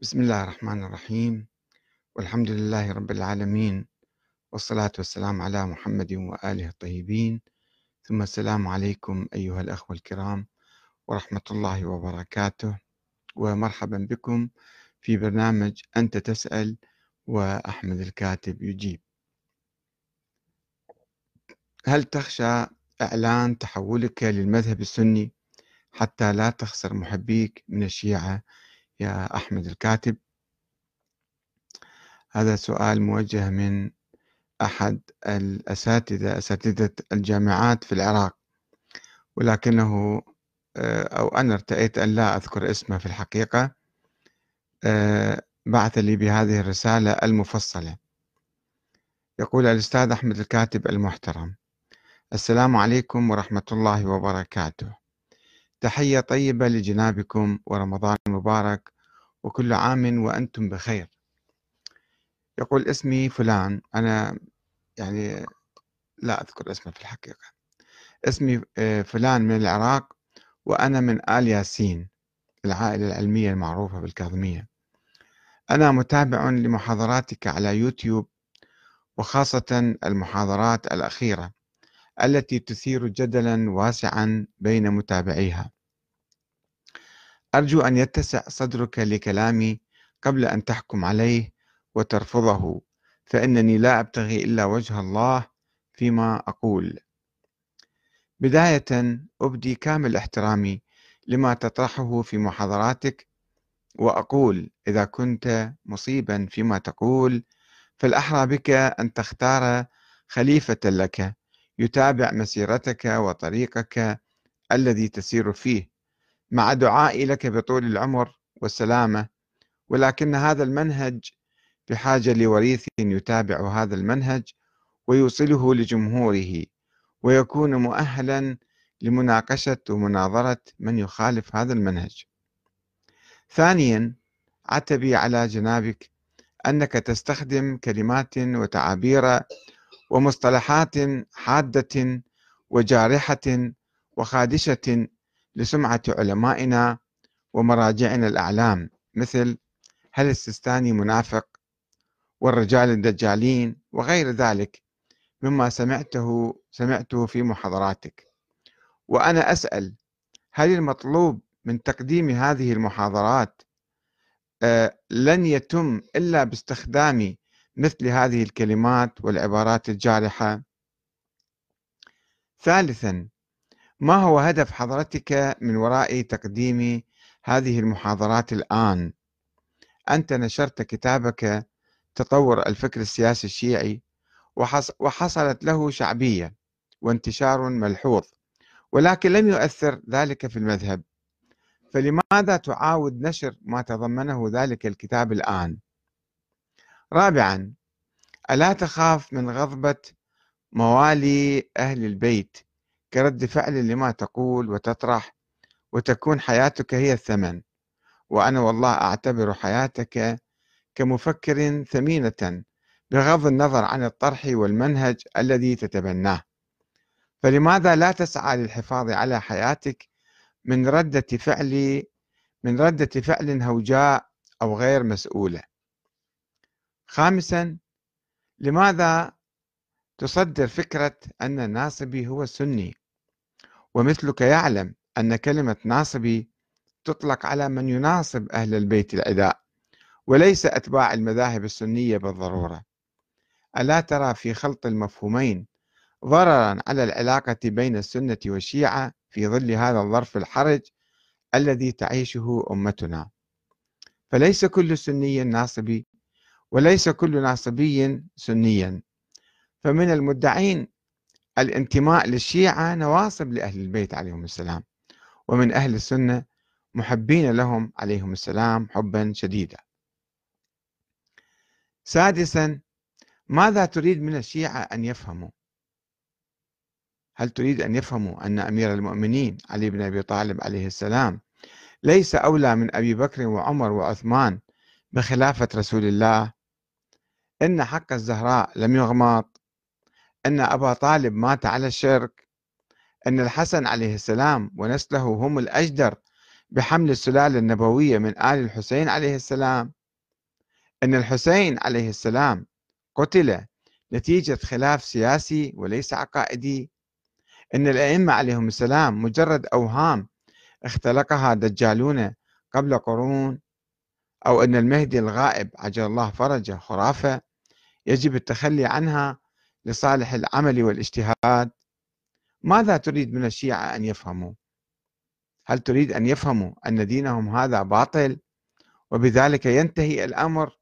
بسم الله الرحمن الرحيم. والحمد لله رب العالمين. والصلاة والسلام على محمد وآله الطيبين. ثم السلام عليكم أيها الأخوة الكرام ورحمة الله وبركاته. ومرحبا بكم في برنامج أنت تسأل وأحمد الكاتب يجيب. هل تخشى إعلان تحولك للمذهب السني حتى لا تخسر محبيك من الشيعة يا أحمد الكاتب. هذا سؤال موجه من أحد الأساتذة أساتذة الجامعات في العراق. ولكنه آه، أو أنا ارتأيت أن لا أذكر اسمه في الحقيقة. آه، بعث لي بهذه الرسالة المفصلة. يقول الأستاذ أحمد الكاتب المحترم السلام عليكم ورحمة الله وبركاته. تحية طيبة لجنابكم ورمضان مبارك وكل عام وأنتم بخير. يقول اسمي فلان. أنا يعني لا أذكر اسمه في الحقيقة. اسمي آه، فلان من العراق وأنا من آل ياسين العائلة العلمية المعروفة بالكاظمية. أنا متابع لمحاضراتك على يوتيوب وخاصة المحاضرات الأخيرة. التي تثير جدلا واسعا بين متابعيها. أرجو أن يتسع صدرك لكلامي قبل أن تحكم عليه وترفضه فإنني لا أبتغي إلا وجه الله فيما أقول. بداية أبدي كامل احترامي لما تطرحه في محاضراتك وأقول إذا كنت مصيبا فيما تقول فالأحرى بك أن تختار خليفة لك يتابع مسيرتك وطريقك الذي تسير فيه مع دعائي لك بطول العمر والسلامة ولكن هذا المنهج بحاجة لوريث يتابع هذا المنهج ويوصله لجمهوره ويكون مؤهلا لمناقشة ومناظرة من يخالف هذا المنهج. ثانيا عتبي على جنابك أنك تستخدم كلمات وتعابير ومصطلحات حادة وجارحة وخادشة لسمعة علمائنا ومراجعنا الأعلام مثل هل السيستاني منافق والرجال الدجالين وغير ذلك مما سمعته سمعته في محاضراتك. وأنا أسأل هل المطلوب من تقديم هذه المحاضرات آه، لن يتم إلا باستخدام مثل هذه الكلمات والعبارات الجارحة ثالثا ما هو هدف حضرتك من وراء تقديم هذه المحاضرات الآن؟ أنت نشرت كتابك تطور الفكر السياسي الشيعي وحصلت له شعبية وانتشار ملحوظ ولكن لم يؤثر ذلك في المذهب فلماذا تعاود نشر ما تضمنه ذلك الكتاب الآن؟ رابعا ألا تخاف من غضبة موالي أهل البيت كرد فعل لما تقول وتطرح وتكون حياتك هي الثمن. وأنا والله أعتبر حياتك كمفكر ثمينة بغض النظر عن الطرح والمنهج الذي تتبناه. فلماذا لا تسعى للحفاظ على حياتك من ردة فعل من ردة فعل هوجاء أو غير مسؤولة؟ خامسا لماذا تصدر فكرة أن الناصبي هو السني؟ ومثلك يعلم أن كلمة ناصبي تطلق على من يناصب أهل البيت العداء وليس أتباع المذاهب السنية بالضرورة. ألا ترى في خلط المفهومين ضررا على العلاقة بين السنة والشيعة في ظل هذا الظرف الحرج الذي تعيشه أمتنا؟ فليس كل سني ناصبي وليس كل ناصبي سنيا. فمن المدعين الانتماء للشيعة نواصب لأهل البيت عليهم السلام ومن أهل السنة محبين لهم عليهم السلام حبا شديدا. سادسا ماذا تريد من الشيعة أن يفهموا؟ هل تريد أن يفهموا أن أمير المؤمنين علي بن أبي طالب عليه السلام ليس أولى من أبي بكر وعمر وعثمان بخلافة رسول الله إن حق الزهراء لم يغمط أن أبا طالب مات على الشرك أن الحسن عليه السلام ونسله هم الأجدر بحمل السلالة النبوية من آل الحسين عليه السلام أن الحسين عليه السلام قتل نتيجة خلاف سياسي وليس عقائدي أن الأئمة عليهم السلام مجرد أوهام اختلقها دجالون قبل قرون أو أن المهدي الغائب عجل الله فرجه خرافة يجب التخلي عنها لصالح العمل والاجتهاد. ماذا تريد من الشيعة أن يفهموا؟ هل تريد أن يفهموا أن دينهم هذا باطل وبذلك ينتهي الأمر؟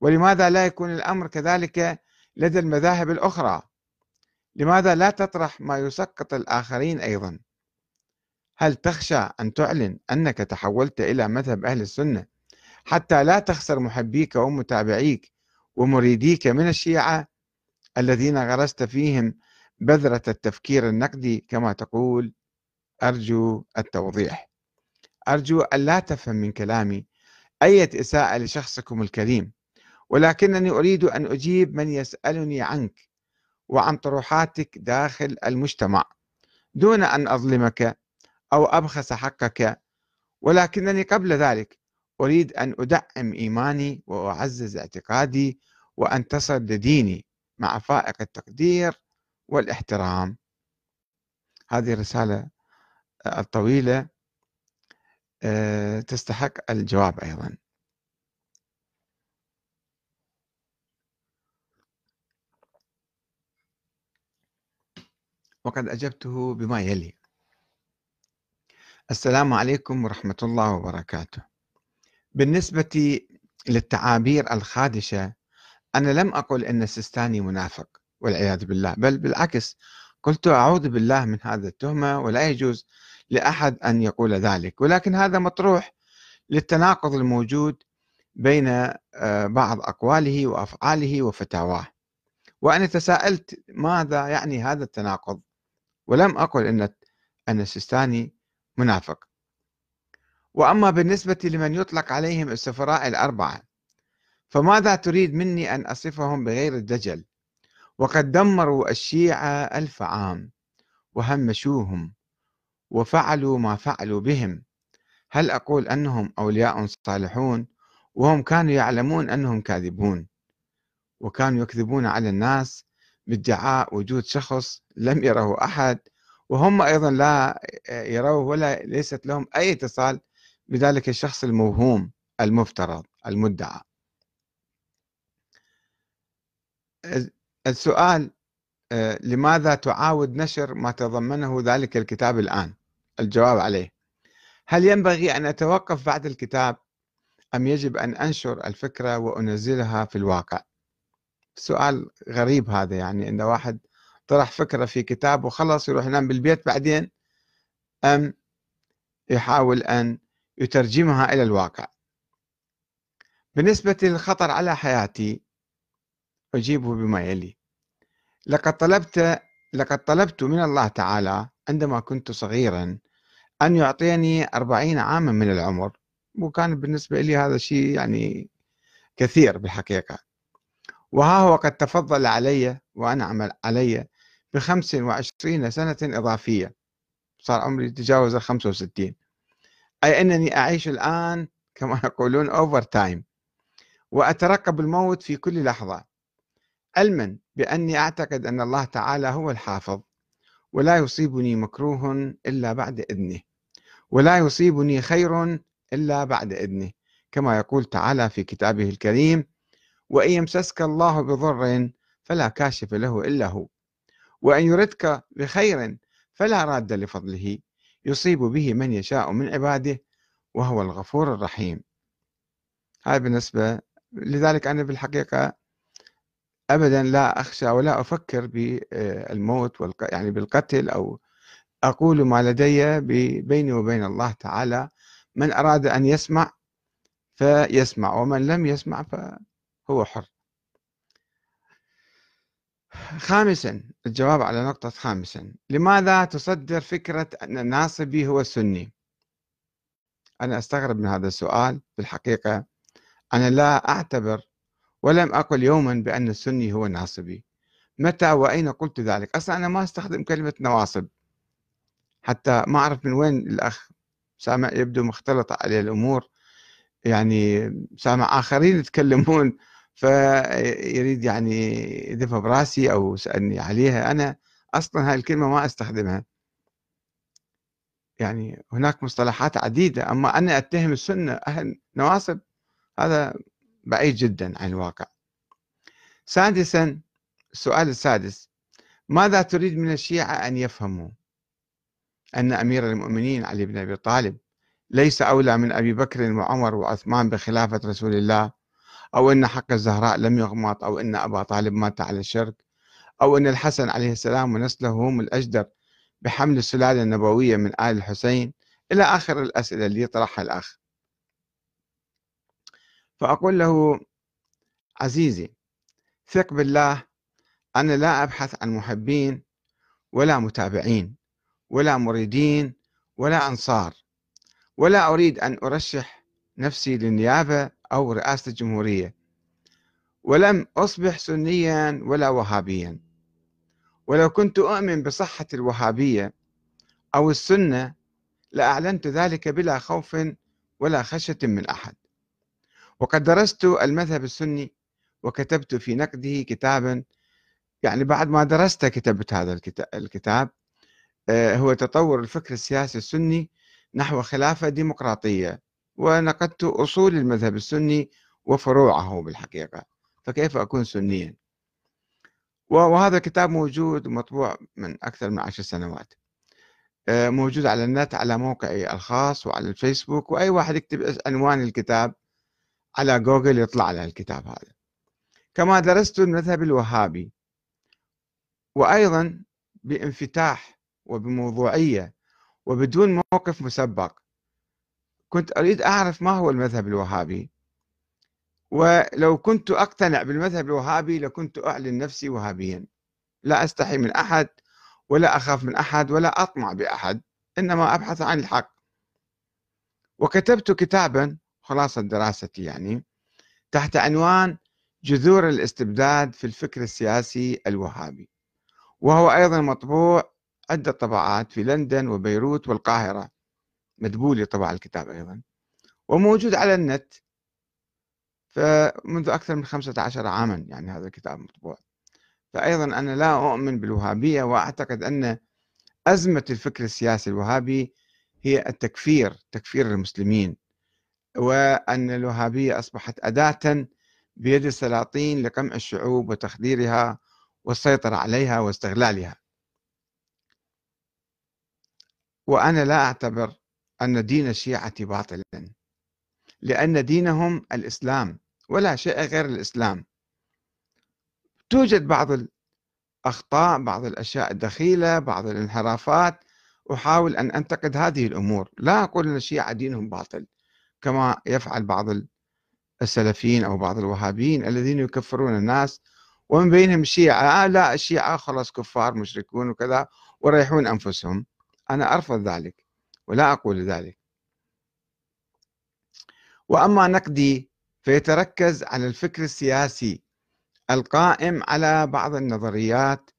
ولماذا لا يكون الأمر كذلك لدى المذاهب الأخرى؟ لماذا لا تطرح ما يسقط الآخرين أيضا؟ هل تخشى أن تعلن أنك تحولت إلى مذهب أهل السنة حتى لا تخسر محبيك ومتابعيك ومريديك من الشيعة الذين غرست فيهم بذرة التفكير النقدي كما تقول أرجو التوضيح. أرجو أن لا تفهم من كلامي أية إساءة لشخصكم الكريم ولكنني أريد أن أجيب من يسألني عنك وعن طروحاتك داخل المجتمع دون أن أظلمك أو أبخس حقك ولكنني قبل ذلك أريد أن أدعم إيماني وأعزز اعتقادي وأنتصر لديني مع فائق التقدير والإحترام. هذه الرسالة الطويلة آه، تستحق الجواب أيضا. وقد أجبته بما يلي. السلام عليكم ورحمة الله وبركاته. بالنسبة للتعابير الخادشة أنا لم أقل أن السيستاني منافق والعياذ بالله. بل بالعكس قلت أعوذ بالله من هذا التهمة ولا يجوز لأحد أن يقول ذلك. ولكن هذا مطروح للتناقض الموجود بين آه، بعض أقواله وأفعاله وفتاواه. وأنا تساءلت ماذا يعني هذا التناقض؟ ولم أقل أن أن السيستاني منافق. وأما بالنسبة لمن يطلق عليهم السفراء الأربعة فماذا تريد مني أن أصفهم بغير الدجل؟ وقد دمروا الشيعة ألف عام وهمشوهم وفعلوا ما فعلوا بهم. هل أقول أنهم أولياء صالحون وهم كانوا يعلمون أنهم كاذبون؟ وكانوا يكذبون على الناس بادعاء وجود شخص لم يره أحد وهم أيضا لا يروه ولا ليست لهم أي اتصال بذلك الشخص الموهوم المفترض المدعى. السؤال آه، لماذا تعاود نشر ما تضمنه ذلك الكتاب الآن؟ الجواب عليه. هل ينبغي أن أتوقف بعد الكتاب أم يجب أن أنشر الفكرة وأنزلها في الواقع؟ سؤال غريب هذا يعني أن واحد طرح فكرة في كتاب وخلص يروح ينام بالبيت بعدين أم يحاول أن يترجمها إلى الواقع. بالنسبة للخطر على حياتي أجيبه بما يلي. لقد طلبت لقد طلبت من الله تعالى عندما كنت صغيرا أن يعطيني أربعين عاما من العمر وكان بالنسبة لي هذا الشيء يعني كثير بالحقيقة. وها هو قد تفضل علي وأنعم علي بخمس وعشرين سنة إضافية. صار عمري تجاوز الخمسة وستين. أي أنني أعيش الآن كما يقولون أوفر تايم وأترقب الموت في كل لحظة. علما بأني أعتقد أن الله تعالى هو الحافظ. ولا يصيبني مكروه إلا بعد إذنه. ولا يصيبني خير إلا بعد إذنه. كما يقول تعالى في كتابه الكريم وإن يمسسك الله بضر فلا كاشف له إلا هو. وأن يردك بخير فلا راد لفضله. يصيب به من يشاء من عباده وهو الغفور الرحيم. هذا بالنسبة لذلك أنا بالحقيقة أبدا لا أخشى ولا أفكر بالموت والق... يعني بالقتل أو أقول ما لدي بيني وبين الله تعالى. من أراد أن يسمع فيسمع ومن لم يسمع فهو حر. خامسا الجواب على نقطة خامسا. لماذا تصدر فكرة أن الناصبي هو السني أنا أستغرب من هذا السؤال. في الحقيقة أنا لا أعتبر ولم أقل يوما بأن السني هو الناصبي متى وأين قلت ذلك؟ أصلا أنا ما أستخدم كلمة نواصب. حتى ما أعرف من وين الأخ سامع يبدو مختلط عليه الأمور. يعني سامع آخرين يتكلمون. فيريد يعني يدفع براسي أو سألني عليها. أنا أصلا هاي الكلمة ما أستخدمها. يعني هناك مصطلحات عديدة. أما أنا أتهم السنة أهل نواصب هذا بعيد جدا عن الواقع. سادسا السؤال السادس. ماذا تريد من الشيعة أن يفهموا؟ أن أمير المؤمنين علي بن أبي طالب ليس أولى من أبي بكر وعمر وعثمان بخلافة رسول الله أو أن حق الزهراء لم يغمط أو أن أبا طالب مات على الشرك أو أن الحسن عليه السلام ونسله هم الأجدر بحمل السلالة النبوية من آل الحسين إلى آخر الأسئلة اللي يطرحها الأخ. فأقول له عزيزي ثق بالله أنا لا أبحث عن محبين ولا متابعين ولا مريدين ولا أنصار ولا أريد أن أرشح نفسي للنيابة أو رئاسة الجمهورية. ولم أصبح سنيا ولا وهابيا. ولو كنت أؤمن بصحة الوهابية أو السنة لأعلنت ذلك بلا خوف ولا خشية من أحد. وقد درست المذهب السني وكتبت في نقده كتابا يعني بعد ما درست كتبت هذا الكتاب. آه، هو تطور الفكر السياسي السني نحو خلافة ديمقراطية. ونقدت أصول المذهب السني وفروعه بالحقيقة فكيف أكون سنيا؟ وهذا الكتاب موجود ومطبوع من أكثر من عشر سنوات. آه، موجود على النت على موقعي الخاص وعلى الفيسبوك وأي واحد يكتب عنوان الكتاب على جوجل يطلع على الكتاب هذا. كما درست المذهب الوهابي وأيضا بانفتاح وبموضوعية وبدون موقف مسبق كنت أريد أعرف ما هو المذهب الوهابي. ولو كنت أقتنع بالمذهب الوهابي لكنت أعلن نفسي وهابيا. لا أستحي من أحد ولا أخاف من أحد ولا أطمع بأحد إنما أبحث عن الحق. وكتبت كتابا خلاصة دراستي يعني تحت عنوان جذور الاستبداد في الفكر السياسي الوهابي. وهو أيضا مطبوع عدة طبعات في لندن وبيروت والقاهرة. مدبولي طبع الكتاب أيضا وموجود على النت فمنذ أكثر من 15 عاما يعني هذا الكتاب مطبوع. فأيضا أنا لا أؤمن بالوهابية وأعتقد أن أزمة الفكر السياسي الوهابي هي التكفير تكفير المسلمين وأن الوهابية أصبحت أداة بيد السلاطين لقمع الشعوب وتخديرها والسيطرة عليها واستغلالها. وأنا لا أعتبر أن دين الشيعة باطلا لأن دينهم الإسلام ولا شيء غير الإسلام. توجد بعض الأخطاء بعض الأشياء الدخيلة بعض الانحرافات أحاول أن أنتقد هذه الأمور. لا أقول أن الشيعة دينهم باطل كما يفعل بعض السلفيين أو بعض الوهابيين الذين يكفرون الناس. ومن بينهم الشيعة آه لا الشيعة خلاص كفار مشركون وكذا وريحون أنفسهم. أنا أرفض ذلك. ولا أقول ذلك. وأما نقدي فيتركز على الفكر السياسي القائم على بعض النظريات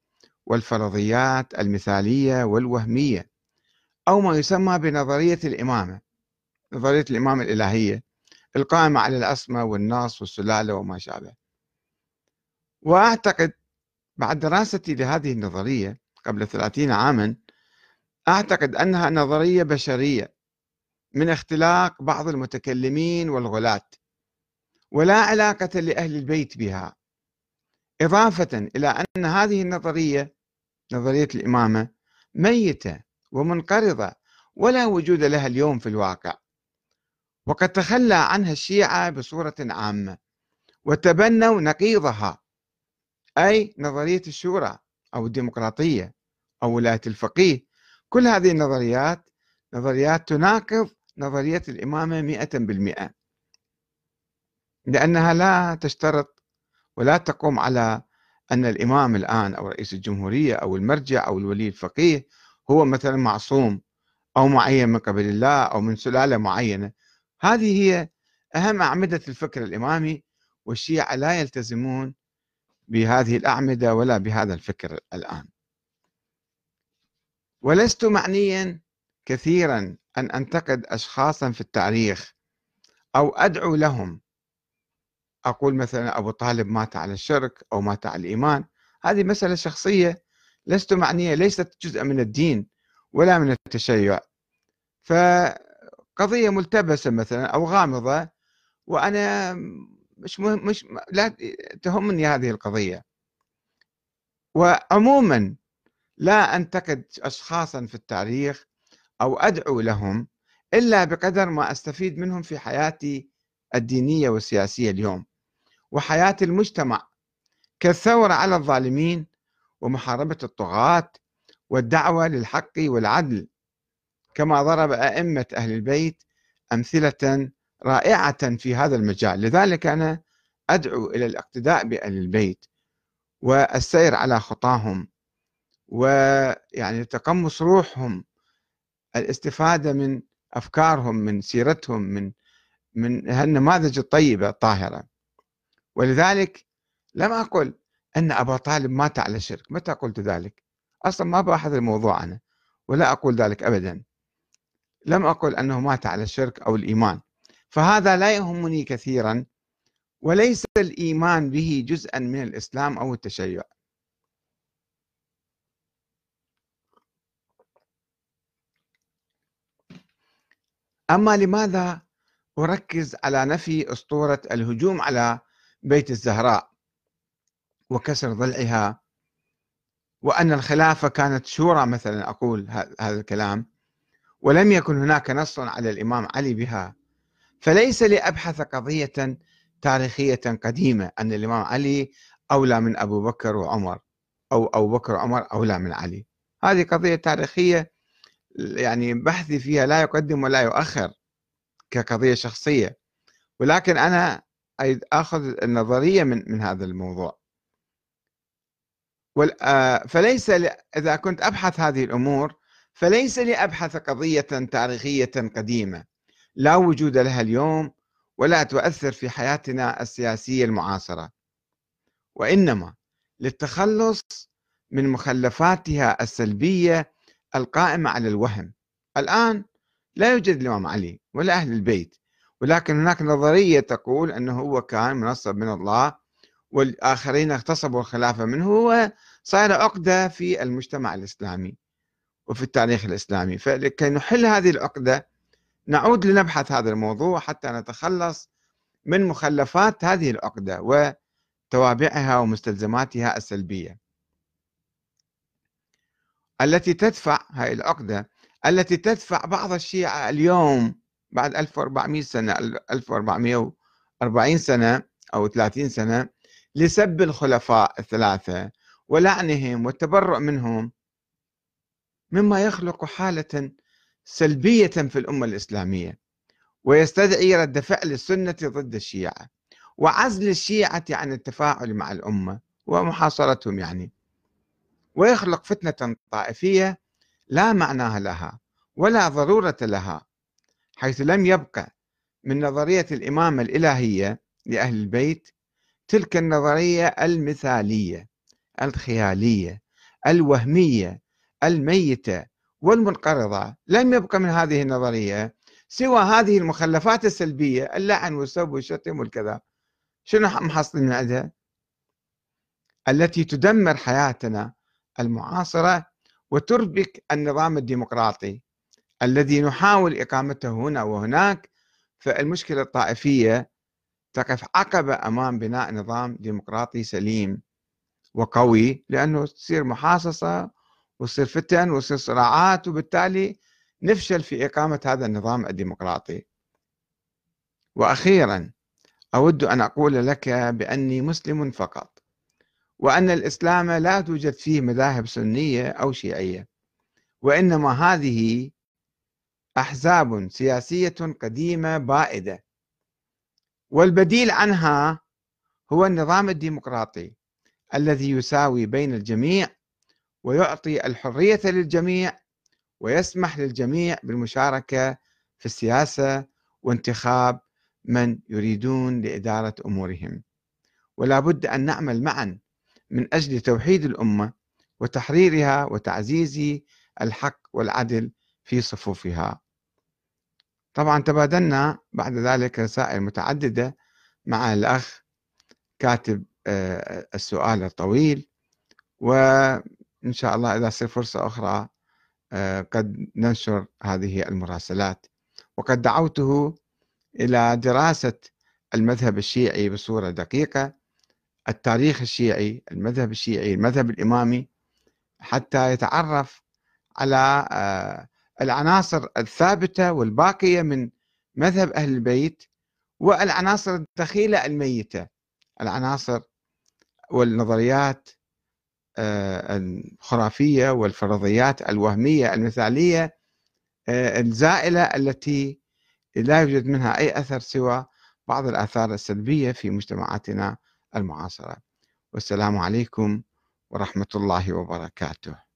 والفرضيات المثالية والوهمية أو ما يسمى بنظرية الإمامة نظرية الإمامة الإلهية القائمة على الأسماء والنص والسلالة وما شابه. وأعتقد بعد دراستي لهذه النظرية قبل ثلاثين عاما أعتقد أنها نظرية بشرية من اختلاق بعض المتكلمين والغلاة ولا علاقة لأهل البيت بها. إضافة إلى أن هذه النظرية نظرية الإمامة ميتة ومنقرضة ولا وجود لها اليوم في الواقع. وقد تخلى عنها الشيعة بصورة عامة وتبنوا نقيضها أي نظرية الشورى أو الديمقراطية أو ولاية الفقيه كل هذه النظريات نظريات تناقض نظرية الإمامة مئة بالمئة. لأنها لا تشترط ولا تقوم على أن الإمام الآن أو رئيس الجمهورية أو المرجع أو الولي الفقيه هو مثلا معصوم أو معين من قبل الله أو من سلالة معينة. هذه هي أهم أعمدة الفكر الإمامي والشيعة لا يلتزمون بهذه الأعمدة ولا بهذا الفكر الآن. ولست معنيا كثيرا أن أنتقد أشخاصا في التاريخ أو أدعو لهم. أقول مثلا أبو طالب مات على الشرك أو مات على الإيمان. هذه مسألة شخصية. لست معنية ليست جزء من الدين ولا من التشيع. فقضية ملتبسة مثلا أو غامضة وأنا مش مش لا تهمني هذه القضية. وعموما لا أنتقد أشخاصا في التاريخ أو أدعو لهم إلا بقدر ما أستفيد منهم في حياتي الدينية والسياسية اليوم وحياة المجتمع كالثورة على الظالمين ومحاربة الطغاة والدعوة للحق والعدل كما ضرب أئمة أهل البيت أمثلة رائعة في هذا المجال. لذلك أنا أدعو إلى الاقتداء بأهل البيت والسير على خطاهم ويعني تقمص روحهم الاستفادة من أفكارهم من سيرتهم من من هالنماذج الطيبة الطاهرة. ولذلك لم أقل أن أبا طالب مات على الشرك متى قلت ذلك؟ أصلا ما باحث الموضوع أنا ولا أقول ذلك أبدا. لم أقل أنه مات على الشرك أو الإيمان. فهذا لا يهمني كثيرا وليس الإيمان به جزءا من الإسلام أو التشيع. أما لماذا أركز على نفي أسطورة الهجوم على بيت الزهراء وكسر ضلعها؟ وأن الخلافة كانت شورى مثلا أقول هذا الكلام. ولم يكن هناك نص على الإمام علي بها. فليس لأبحث قضية تاريخية قديمة أن الإمام علي أولى من أبو بكر وعمر أو أبو بكر وعمر أولى من علي. هذه قضية تاريخية يعني بحثي فيها لا يقدم ولا يؤخر كقضية شخصية. ولكن أنا أخذ النظرية من من هذا الموضوع. آه، فليس إذا كنت أبحث هذه الأمور فليس لأبحث قضية تاريخية قديمة. لا وجود لها اليوم ولا تؤثر في حياتنا السياسية المعاصرة. وإنما للتخلص من مخلفاتها السلبية القائمة على الوهم. الآن لا يوجد الإمام علي ولا أهل البيت ولكن هناك نظرية تقول أنه هو كان منصب من الله والآخرين اغتصبوا الخلافة منه وصار عقدة في المجتمع الإسلامي وفي التاريخ الإسلامي. فلكي نحل هذه العقدة نعود لنبحث هذا الموضوع حتى نتخلص من مخلفات هذه العقدة وتوابعها ومستلزماتها السلبية. التي تدفع هاي العقدة التي تدفع بعض الشيعة اليوم بعد 1400 سنة 1440 سنة أو 30 سنة لسب الخلفاء الثلاثة ولعنهم والتبرؤ منهم مما يخلق حالة سلبية في الأمة الإسلامية ويستدعي رد فعل السنة ضد الشيعة وعزل الشيعة عن التفاعل مع الأمة ومحاصرتهم يعني. ويخلق فتنة طائفية لا معناها لها ولا ضرورة لها حيث لم يبقى من نظرية الإمامة الإلهية لأهل البيت تلك النظرية المثالية الخيالية الوهمية الميتة والمنقرضة. لم يبقى من هذه النظرية سوى هذه المخلفات السلبية اللعن والسب والشتم والكذا. شنو محصل من عندها التي تدمر حياتنا المعاصرة وتربك النظام الديمقراطي الذي نحاول إقامته هنا وهناك فالمشكلة الطائفية تقف عقبة أمام بناء نظام ديمقراطي سليم وقوي لأنه تصير محاصصة وتصير فتن وتصير صراعات وبالتالي نفشل في إقامة هذا النظام الديمقراطي. وأخيرا أود أن أقول لك بأني مسلم فقط. وأن الإسلام لا توجد فيه مذاهب سنية أو شيعية وإنما هذه أحزاب سياسية قديمة بائدة. والبديل عنها هو النظام الديمقراطي الذي يساوي بين الجميع ويعطي الحرية للجميع ويسمح للجميع بالمشاركة في السياسة وانتخاب من يريدون لإدارة أمورهم. ولا بد أن نعمل معا من أجل توحيد الأمة وتحريرها وتعزيز الحق والعدل في صفوفها. طبعا تبادلنا بعد ذلك رسائل متعددة مع الأخ كاتب آه، السؤال الطويل وإن شاء الله إذا تصير فرصة أخرى آه، قد ننشر هذه المراسلات. وقد دعوته إلى دراسة المذهب الشيعي بصورة دقيقة التاريخ الشيعي المذهب الشيعي المذهب الإمامي حتى يتعرف على آه، العناصر الثابتة والباقية من مذهب أهل البيت والعناصر الدخيلة الميتة. العناصر والنظريات آه، الخرافية والفرضيات الوهمية المثالية آه، الزائلة التي لا يوجد منها أي أثر سوى بعض الآثار السلبية في مجتمعاتنا المعاصرة. والسلام عليكم ورحمة الله وبركاته.